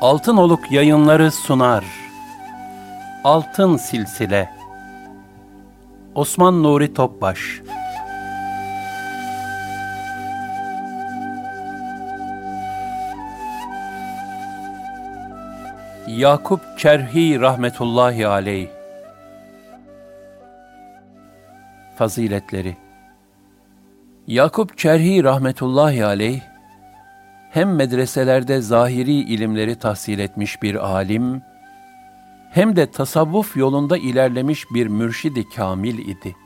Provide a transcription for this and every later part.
Altın Oluk yayınları sunar. Altın Silsile. Osman Nuri Topbaş. Yakup Çerhi rahmetullahi aleyh. Faziletleri. Yakup Çerhi rahmetullahi aleyh hem medreselerde zahiri ilimleri tahsil etmiş bir alim, hem de tasavvuf yolunda ilerlemiş bir mürşidi kamil idi.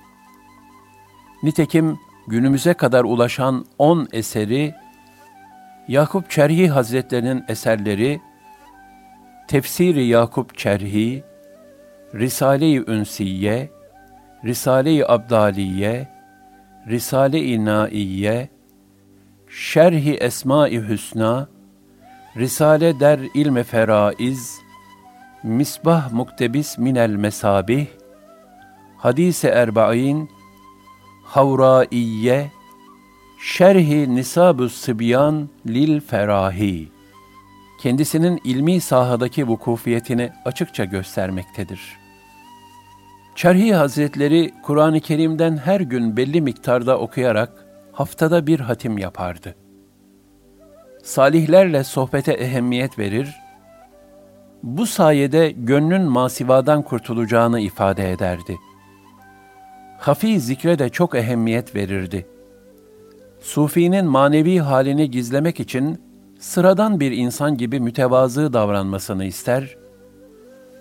Nitekim günümüze kadar ulaşan on eseri, Yakup Çerhi Hazretlerinin eserleri, Tefsiri Yakup Çerhi, Risale-i Ünsiye, Risale-i Abdaliye, Risale-i Naiye, Şerhi Esma-i Hüsna, Risale der ilme feraiz, Misbah muktebis minel mesabih, Hadise erbain, Havraiye, Şerhi Nisab-ı Sıbyan lil Ferahi, kendisinin ilmi sahadaki vukufiyetini açıkça göstermektedir. Çerhi Hazretleri Kur'an-ı Kerim'den her gün belli miktarda okuyarak haftada bir hatim yapardı. Salihlerle sohbete ehemmiyet verir, bu sayede gönlün masivadan kurtulacağını ifade ederdi. Hafi zikre de çok ehemmiyet verirdi. Sufinin manevi halini gizlemek için sıradan bir insan gibi mütevazı davranmasını ister,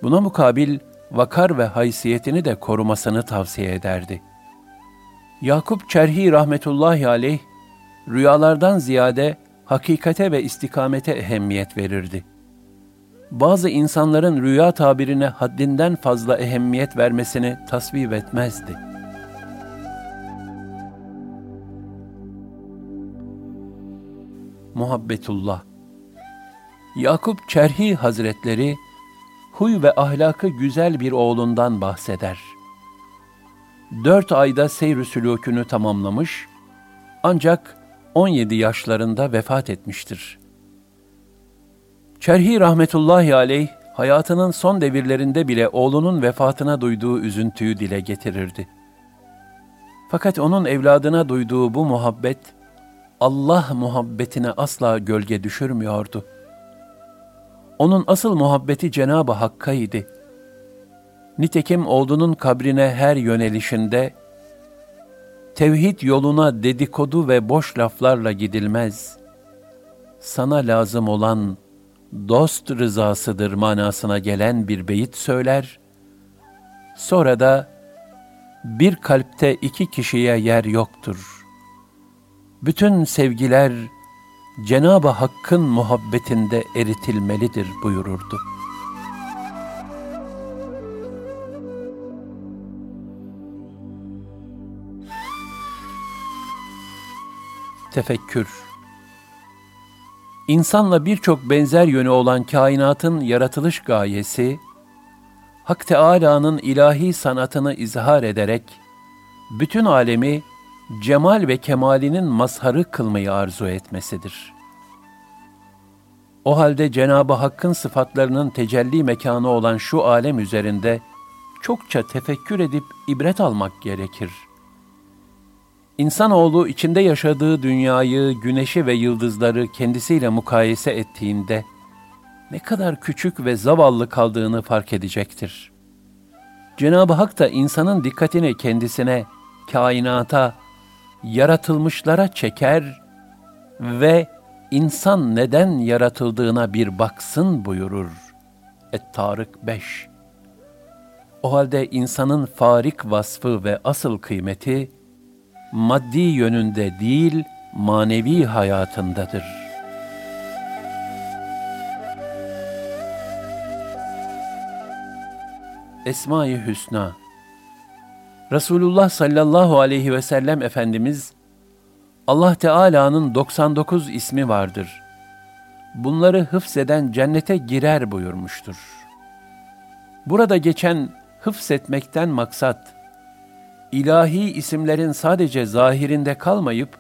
buna mukabil vakar ve haysiyetini de korumasını tavsiye ederdi.'' Yakup Çerhi rahmetullahi aleyh, rüyalardan ziyade hakikate ve istikamete ehemmiyet verirdi. Bazı insanların rüya tabirine haddinden fazla ehemmiyet vermesini tasvip etmezdi. Muhabbetullah Yakup Çerhi Hazretleri, huy ve ahlakı güzel bir oğlundan bahseder.'' Dört ayda seyr-i sülûkünü tamamlamış, ancak 17 yaşlarında vefat etmiştir. Çerhi rahmetullahi aleyh, hayatının son devirlerinde bile oğlunun vefatına duyduğu üzüntüyü dile getirirdi. Fakat onun evladına duyduğu bu muhabbet, Allah muhabbetine asla gölge düşürmüyordu. Onun asıl muhabbeti Cenab-ı Hakk'a idi.'' Nitekim oğlunun kabrine her yönelişinde, tevhid yoluna dedikodu ve boş laflarla gidilmez. Sana lazım olan dost rızasıdır manasına gelen bir beyit söyler. Sonra da bir kalpte iki kişiye yer yoktur. Bütün sevgiler Cenab-ı Hakk'ın muhabbetinde eritilmelidir buyururdu.'' Tefekkür İnsanla birçok benzer yönü olan kainatın yaratılış gayesi, Hak Teâlâ'nın ilahi sanatını izhar ederek, bütün alemi cemal ve kemalinin mazharı kılmayı arzu etmesidir. O halde Cenab-ı Hakk'ın sıfatlarının tecelli mekanı olan şu alem üzerinde çokça tefekkür edip ibret almak gerekir.'' İnsanoğlu içinde yaşadığı dünyayı, güneşi ve yıldızları kendisiyle mukayese ettiğinde ne kadar küçük ve zavallı kaldığını fark edecektir. Cenab-ı Hak da insanın dikkatini kendisine, kainata, yaratılmışlara çeker ve insan neden yaratıldığına bir baksın buyurur. Et-Tarık 5 O halde insanın farik vasfı ve asıl kıymeti, maddi yönünde değil, manevi hayatındadır. Esma-i Hüsna Resulullah sallallahu aleyhi ve sellem Efendimiz, Allah Teala'nın 99 ismi vardır. Bunları hıfzeden cennete girer buyurmuştur. Burada geçen hıfzetmekten maksat, ilahi isimlerin sadece zahirinde kalmayıp,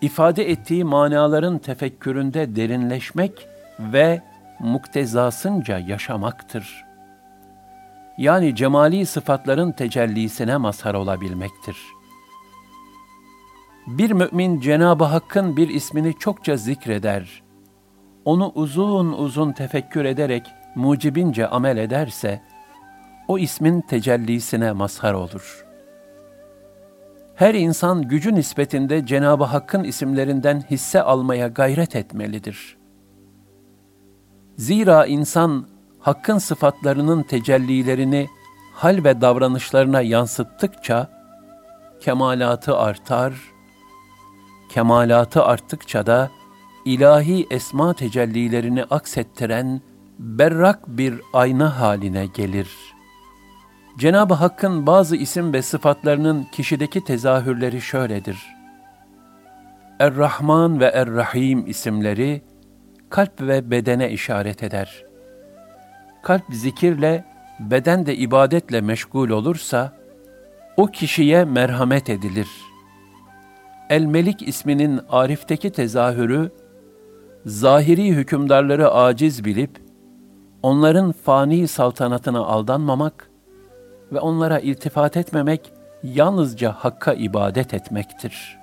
ifade ettiği manaların tefekküründe derinleşmek ve muktezasınca yaşamaktır. Yani cemali sıfatların tecellisine mazhar olabilmektir. Bir mümin Cenab-ı Hakk'ın bir ismini çokça zikreder, onu uzun uzun tefekkür ederek mucibince amel ederse, o ismin tecellisine mazhar olur.'' Her insan gücü nispetinde Cenab-ı Hakk'ın isimlerinden hisse almaya gayret etmelidir. Zira insan Hakk'ın sıfatlarının tecellilerini hal ve davranışlarına yansıttıkça kemalatı artar, kemalatı arttıkça da ilahi esma tecellilerini aksettiren berrak bir ayna haline gelir.'' Cenab-ı Hakk'ın bazı isim ve sıfatlarının kişideki tezahürleri şöyledir. Er-Rahman ve Er-Rahim isimleri kalp ve bedene işaret eder. Kalp zikirle, beden de ibadetle meşgul olursa, o kişiye merhamet edilir. El-Melik isminin Arif'teki tezahürü, zahiri hükümdarları aciz bilip, onların fani saltanatına aldanmamak, ve onlara iltifat etmemek yalnızca Hakk'a ibadet etmektir.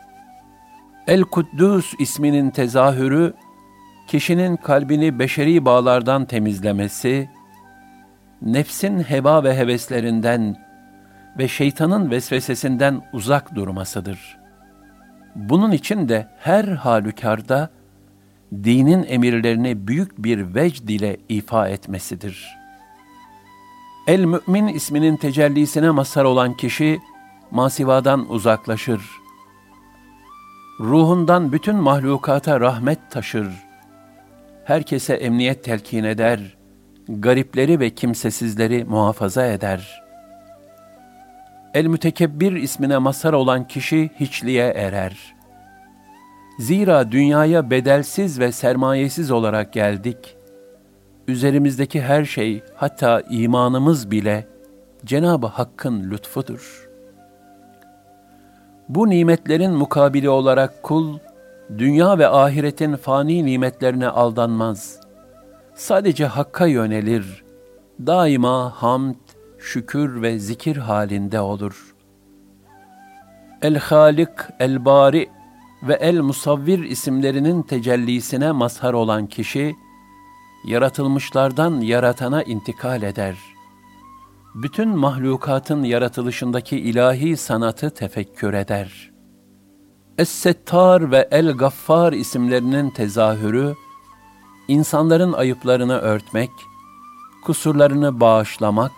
El-Kuddus isminin tezahürü, kişinin kalbini beşeri bağlardan temizlemesi, nefsin heba ve heveslerinden ve şeytanın vesvesesinden uzak durmasıdır. Bunun için de her halükarda dinin emirlerini büyük bir vecd ile ifa etmesidir.'' El-Mü'min isminin tecellisine mazhar olan kişi, masivadan uzaklaşır. Ruhundan bütün mahlukata rahmet taşır. Herkese emniyet telkin eder. Garipleri ve kimsesizleri muhafaza eder. El-Mütekebbir ismine mazhar olan kişi hiçliğe erer. Zira dünyaya bedelsiz ve sermayesiz olarak geldik.'' Üzerimizdeki her şey, hatta imanımız bile Cenab-ı Hakk'ın lütfudur. Bu nimetlerin mukabili olarak kul, dünya ve ahiretin fani nimetlerine aldanmaz. Sadece Hakk'a yönelir. Daima hamd, şükür ve zikir halinde olur. El-Halik, El-Bari ve El-Musavvir isimlerinin tecellisine mazhar olan kişi, yaratılmışlardan yaratana intikal eder. Bütün mahlukatın yaratılışındaki ilahi sanatı tefekkür eder. Es-Settar ve El-Gaffar isimlerinin tezahürü, insanların ayıplarını örtmek, kusurlarını bağışlamak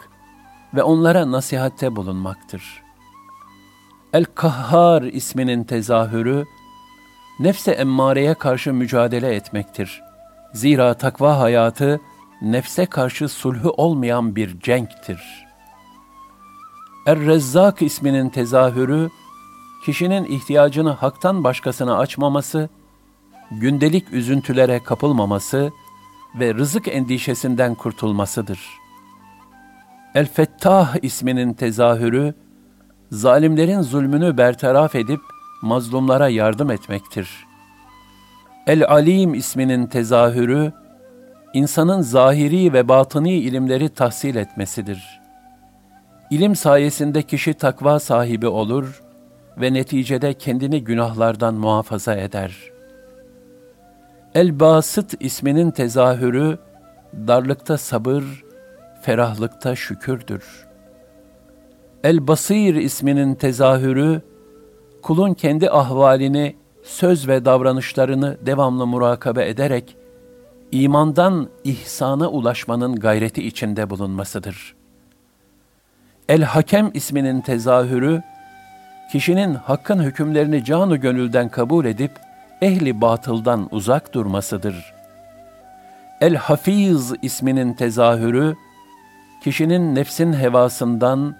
ve onlara nasihatte bulunmaktır. El-Kahhar isminin tezahürü, nefse emmareye karşı mücadele etmektir.'' Zira takva hayatı nefse karşı sulhü olmayan bir cenktir. Er-Rezzak isminin tezahürü, kişinin ihtiyacını haktan başkasına açmaması, gündelik üzüntülere kapılmaması ve rızık endişesinden kurtulmasıdır. El-Fettah isminin tezahürü, zalimlerin zulmünü bertaraf edip mazlumlara yardım etmektir.'' El-Alim isminin tezahürü, insanın zahiri ve batıni ilimleri tahsil etmesidir. İlim sayesinde kişi takva sahibi olur ve neticede kendini günahlardan muhafaza eder. El-Basit isminin tezahürü, darlıkta sabır, ferahlıkta şükürdür. El-Basir isminin tezahürü, kulun kendi ahvalini söz ve davranışlarını devamlı murakabe ederek imandan ihsana ulaşmanın gayreti içinde bulunmasıdır. El-Hakem isminin tezahürü, kişinin hakkın hükümlerini canı gönülden kabul edip, ehli batıldan uzak durmasıdır. El-Hafiz isminin tezahürü, kişinin nefsin hevasından,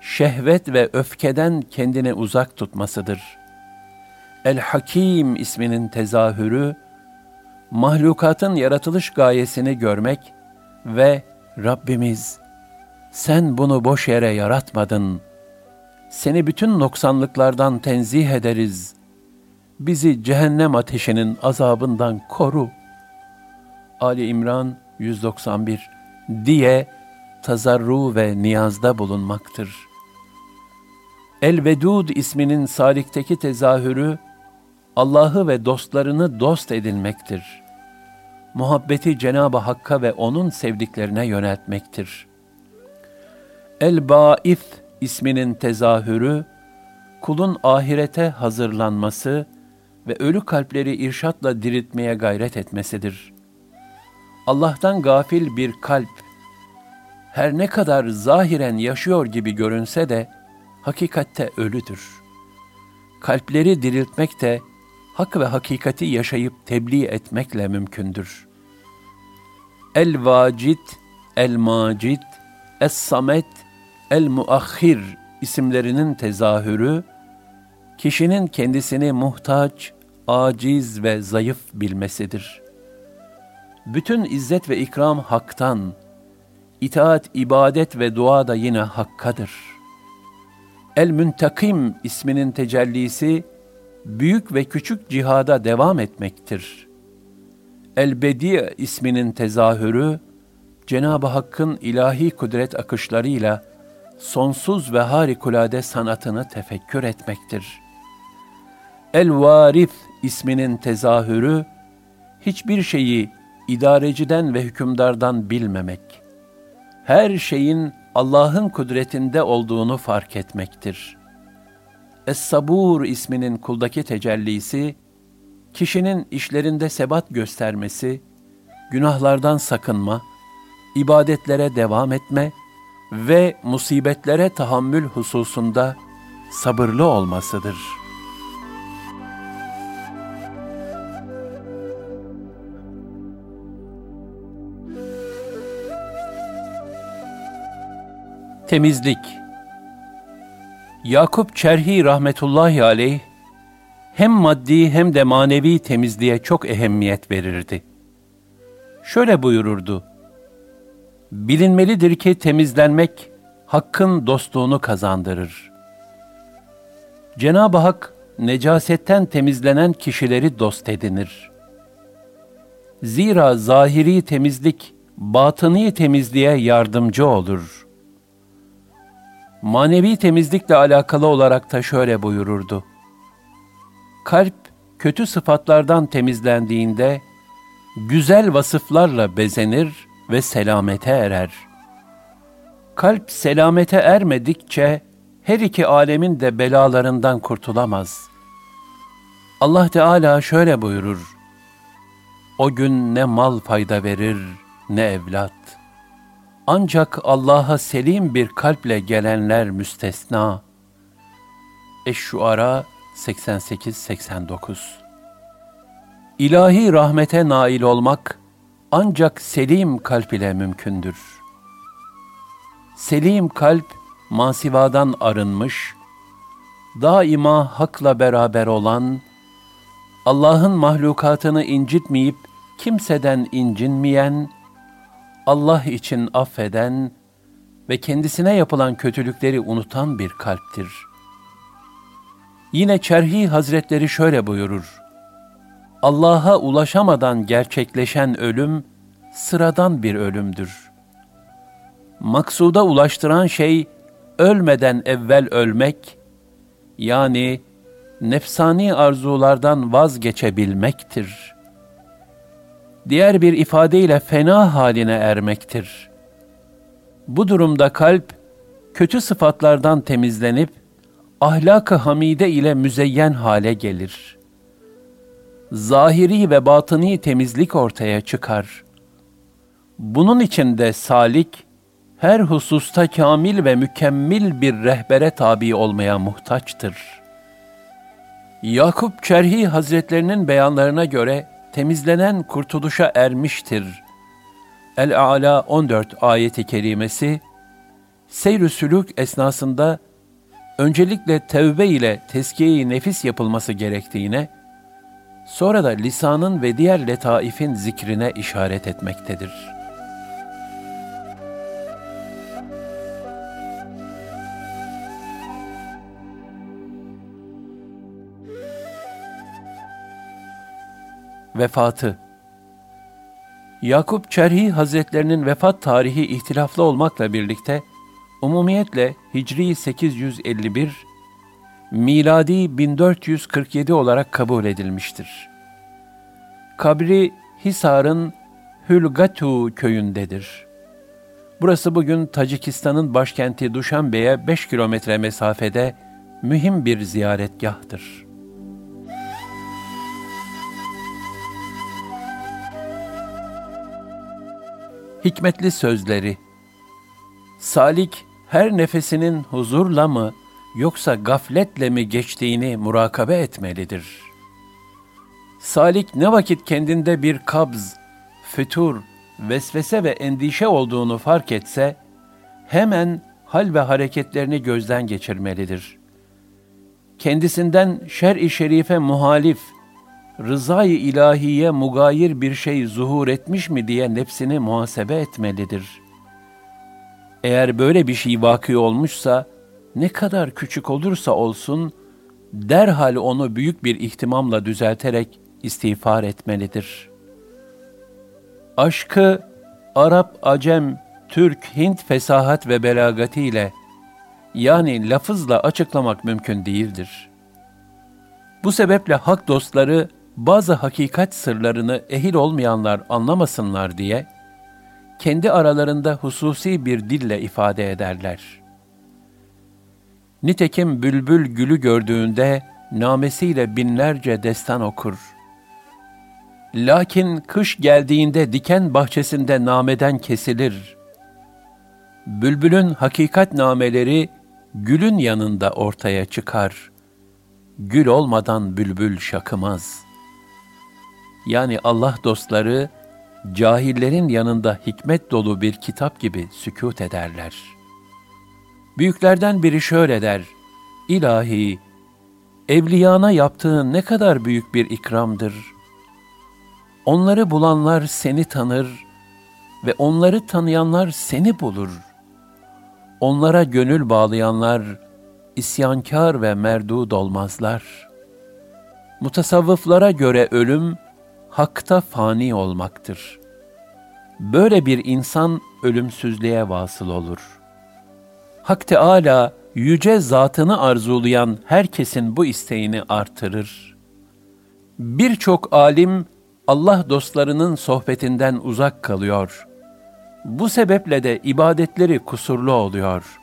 şehvet ve öfkeden kendini uzak tutmasıdır. El-Hakim isminin tezahürü, mahlukatın yaratılış gayesini görmek ve Rabbimiz, sen bunu boş yere yaratmadın. Seni bütün noksanlıklardan tenzih ederiz. Bizi cehennem ateşinin azabından koru. Ali İmran 191 diye tazarru ve niyazda bulunmaktır. El-Vedud isminin salikteki tezahürü, Allah'ı ve dostlarını dost edinmektir muhabbeti Cenab-ı Hakk'a ve O'nun sevdiklerine yöneltmektir. El-Ba'if isminin tezahürü, kulun ahirete hazırlanması ve ölü kalpleri irşatla diriltmeye gayret etmesidir. Allah'tan gafil bir kalp, her ne kadar zahiren yaşıyor gibi görünse de, hakikatte ölüdür. Kalpleri diriltmek de, hak ve hakikati yaşayıp tebliğ etmekle mümkündür. El-Vacid, El-Macid, Es-Samet, El-Muahhir isimlerinin tezahürü, kişinin kendisini muhtaç, aciz ve zayıf bilmesidir. Bütün izzet ve ikram haktan, itaat, ibadet ve dua da yine hakkadır. El-Müntakim isminin tecellisi, büyük ve küçük cihada devam etmektir. El-Bedi isminin tezahürü, Cenab-ı Hakk'ın ilahi kudret akışlarıyla sonsuz ve harikulade sanatını tefekkür etmektir. El-Varif isminin tezahürü, hiçbir şeyi idareciden ve hükümdardan bilmemek, her şeyin Allah'ın kudretinde olduğunu fark etmektir.'' Es-Sabur isminin kuldaki tecellisi, kişinin işlerinde sebat göstermesi, günahlardan sakınma, ibadetlere devam etme ve musibetlere tahammül hususunda sabırlı olmasıdır. Temizlik Yakup Çerhi rahmetullahi aleyh hem maddi hem de manevi temizliğe çok ehemmiyet verirdi. Şöyle buyururdu. Bilinmelidir ki temizlenmek hakkın dostluğunu kazandırır. Cenab-ı Hak necasetten temizlenen kişileri dost edinir. Zira zahiri temizlik batıni temizliğe yardımcı olur.'' Manevi temizlikle alakalı olarak da şöyle buyururdu. Kalp kötü sıfatlardan temizlendiğinde güzel vasıflarla bezenir ve selamete erer. Kalp selamete ermedikçe her iki alemin de belalarından kurtulamaz. Allah Teala şöyle buyurur. O gün ne mal fayda verir ne evlat. Ancak Allah'a selim bir kalple gelenler müstesna. Eş-Şuara 88-89 İlahi rahmete nail olmak ancak selim kalp ile mümkündür. Selim kalp masivadan arınmış, daima hakla beraber olan, Allah'ın mahlukatını incitmeyip kimseden incinmeyen, Allah için affeden ve kendisine yapılan kötülükleri unutan bir kalptir. Yine Çerhi Hazretleri şöyle buyurur. Allah'a ulaşamadan gerçekleşen ölüm sıradan bir ölümdür. Maksuda ulaştıran şey ölmeden evvel ölmek yani nefsani arzulardan vazgeçebilmektir.'' Diğer bir ifadeyle fena haline ermektir. Bu durumda kalp, kötü sıfatlardan temizlenip, ahlak-ı hamide ile müzeyyen hale gelir. zahiri ve batıni temizlik ortaya çıkar. Bunun için de salik, her hususta kamil ve mükemmel bir rehbere tabi olmaya muhtaçtır. Yakup Çerhi Hazretlerinin beyanlarına göre temizlenen kurtuluşa ermiştir. El-A'la 14 ayeti kerimesi, seyr-ü sülük esnasında öncelikle tevbe ile tezkiye-i nefis yapılması gerektiğine, sonra da lisanın ve diğer letaifin zikrine işaret etmektedir.'' Vefatı Yakup Çerhi Hazretlerinin vefat tarihi ihtilaflı olmakla birlikte umumiyetle Hicri 851, miladi 1447 olarak kabul edilmiştir. Kabri Hisar'ın Hülgatu köyündedir. Burası bugün Tacikistan'ın başkenti Duşanbe'ye 5 kilometre mesafede mühim bir ziyaretgahtır.'' Hikmetli sözleri. Salik her nefesinin huzurla mı yoksa gafletle mi geçtiğini murakabe etmelidir. Salik ne vakit kendinde bir kabz, fütur, vesvese ve endişe olduğunu fark etse, hemen hal ve hareketlerini gözden geçirmelidir. Kendisinden şer-i şerife muhalif, rızayı ilahiye mugayir bir şey zuhur etmiş mi diye nefsini muhasebe etmelidir. Eğer böyle bir şey vakı olmuşsa, ne kadar küçük olursa olsun, derhal onu büyük bir ihtimamla düzelterek istiğfar etmelidir. Aşkı Arap, Acem, Türk, Hint fesahat ve belagatiyle yani lafızla açıklamak mümkün değildir. Bu sebeple hak dostları bazı hakikat sırlarını ehil olmayanlar anlamasınlar diye, kendi aralarında hususi bir dille ifade ederler. Nitekim bülbül gülü gördüğünde namesiyle binlerce destan okur. Lakin kış geldiğinde diken bahçesinde nameden kesilir. Bülbülün hakikat nameleri gülün yanında ortaya çıkar. Gül olmadan bülbül şakımaz.'' Yani Allah dostları, cahillerin yanında hikmet dolu bir kitap gibi sükut ederler. Büyüklerden biri şöyle der, İlahi, evliyana yaptığın ne kadar büyük bir ikramdır. Onları bulanlar seni tanır ve onları tanıyanlar seni bulur. Onlara gönül bağlayanlar isyankar ve merdud olmazlar. Mutasavvıflara göre ölüm, hakta fani olmaktır. Böyle bir insan ölümsüzlüğe vasıl olur. Hak Teâlâ, yüce zatını arzulayan herkesin bu isteğini artırır. Birçok alim, Allah dostlarının sohbetinden uzak kalıyor. Bu sebeple de ibadetleri kusurlu oluyor.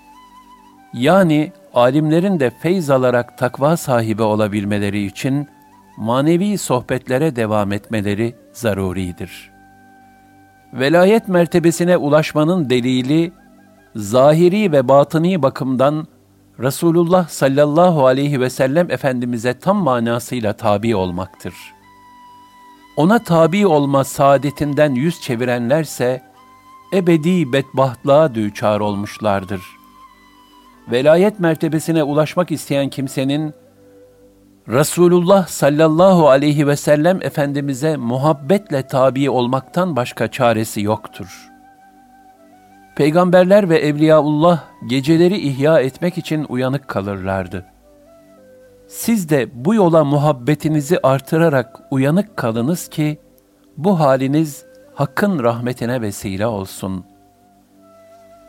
Yani alimlerin de feyz alarak takva sahibi olabilmeleri için, manevi sohbetlere devam etmeleri zaruridir. Velayet mertebesine ulaşmanın delili, zahiri ve batıni bakımdan Resulullah sallallahu aleyhi ve sellem Efendimiz'e tam manasıyla tabi olmaktır. Ona tabi olma saadetinden yüz çevirenlerse, ebedi bedbahtlığa düçar olmuşlardır. Velayet mertebesine ulaşmak isteyen kimsenin, Resulullah sallallahu aleyhi ve sellem Efendimiz'e muhabbetle tabi olmaktan başka çaresi yoktur. Peygamberler ve Evliyaullah geceleri ihya etmek için uyanık kalırlardı. Siz de bu yola muhabbetinizi artırarak uyanık kalınız ki, bu haliniz Hakk'ın rahmetine vesile olsun.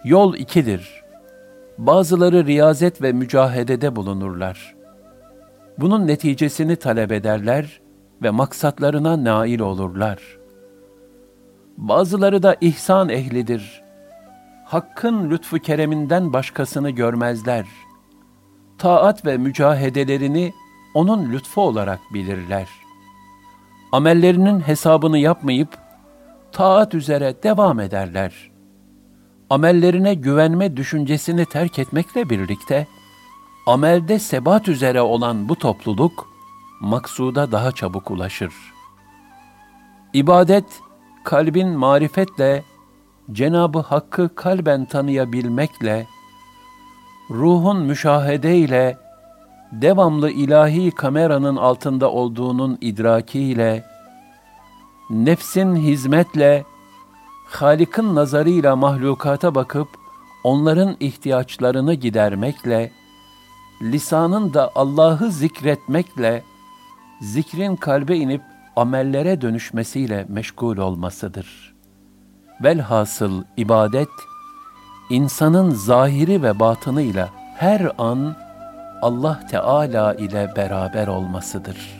Yol ikidir. Bazıları riyazet ve mücahedede bulunurlar.'' Bunun neticesini talep ederler ve maksatlarına nail olurlar. Bazıları da ihsan ehlidir. Hakkın lütfu kereminden başkasını görmezler. Taat ve mücahedelerini onun lütfu olarak bilirler. amellerinin hesabını yapmayıp taat üzere devam ederler. Amellerine güvenme düşüncesini terk etmekle birlikte amelde sebat üzere olan bu topluluk maksuda daha çabuk ulaşır. İbadet kalbin marifetle Cenabı Hakk'ı kalben tanıyabilmekle ruhun müşahede ile devamlı ilahi kameranın altında olduğunun idrakiyle, nefsin hizmetle, Halik'in nazarıyla mahlukata bakıp onların ihtiyaçlarını gidermekle, lisanın da Allah'ı zikretmekle, zikrin kalbe inip amellere dönüşmesiyle meşgul olmasıdır. Velhasıl ibadet, insanın zahiri ve batınıyla her an Allah Teala ile beraber olmasıdır.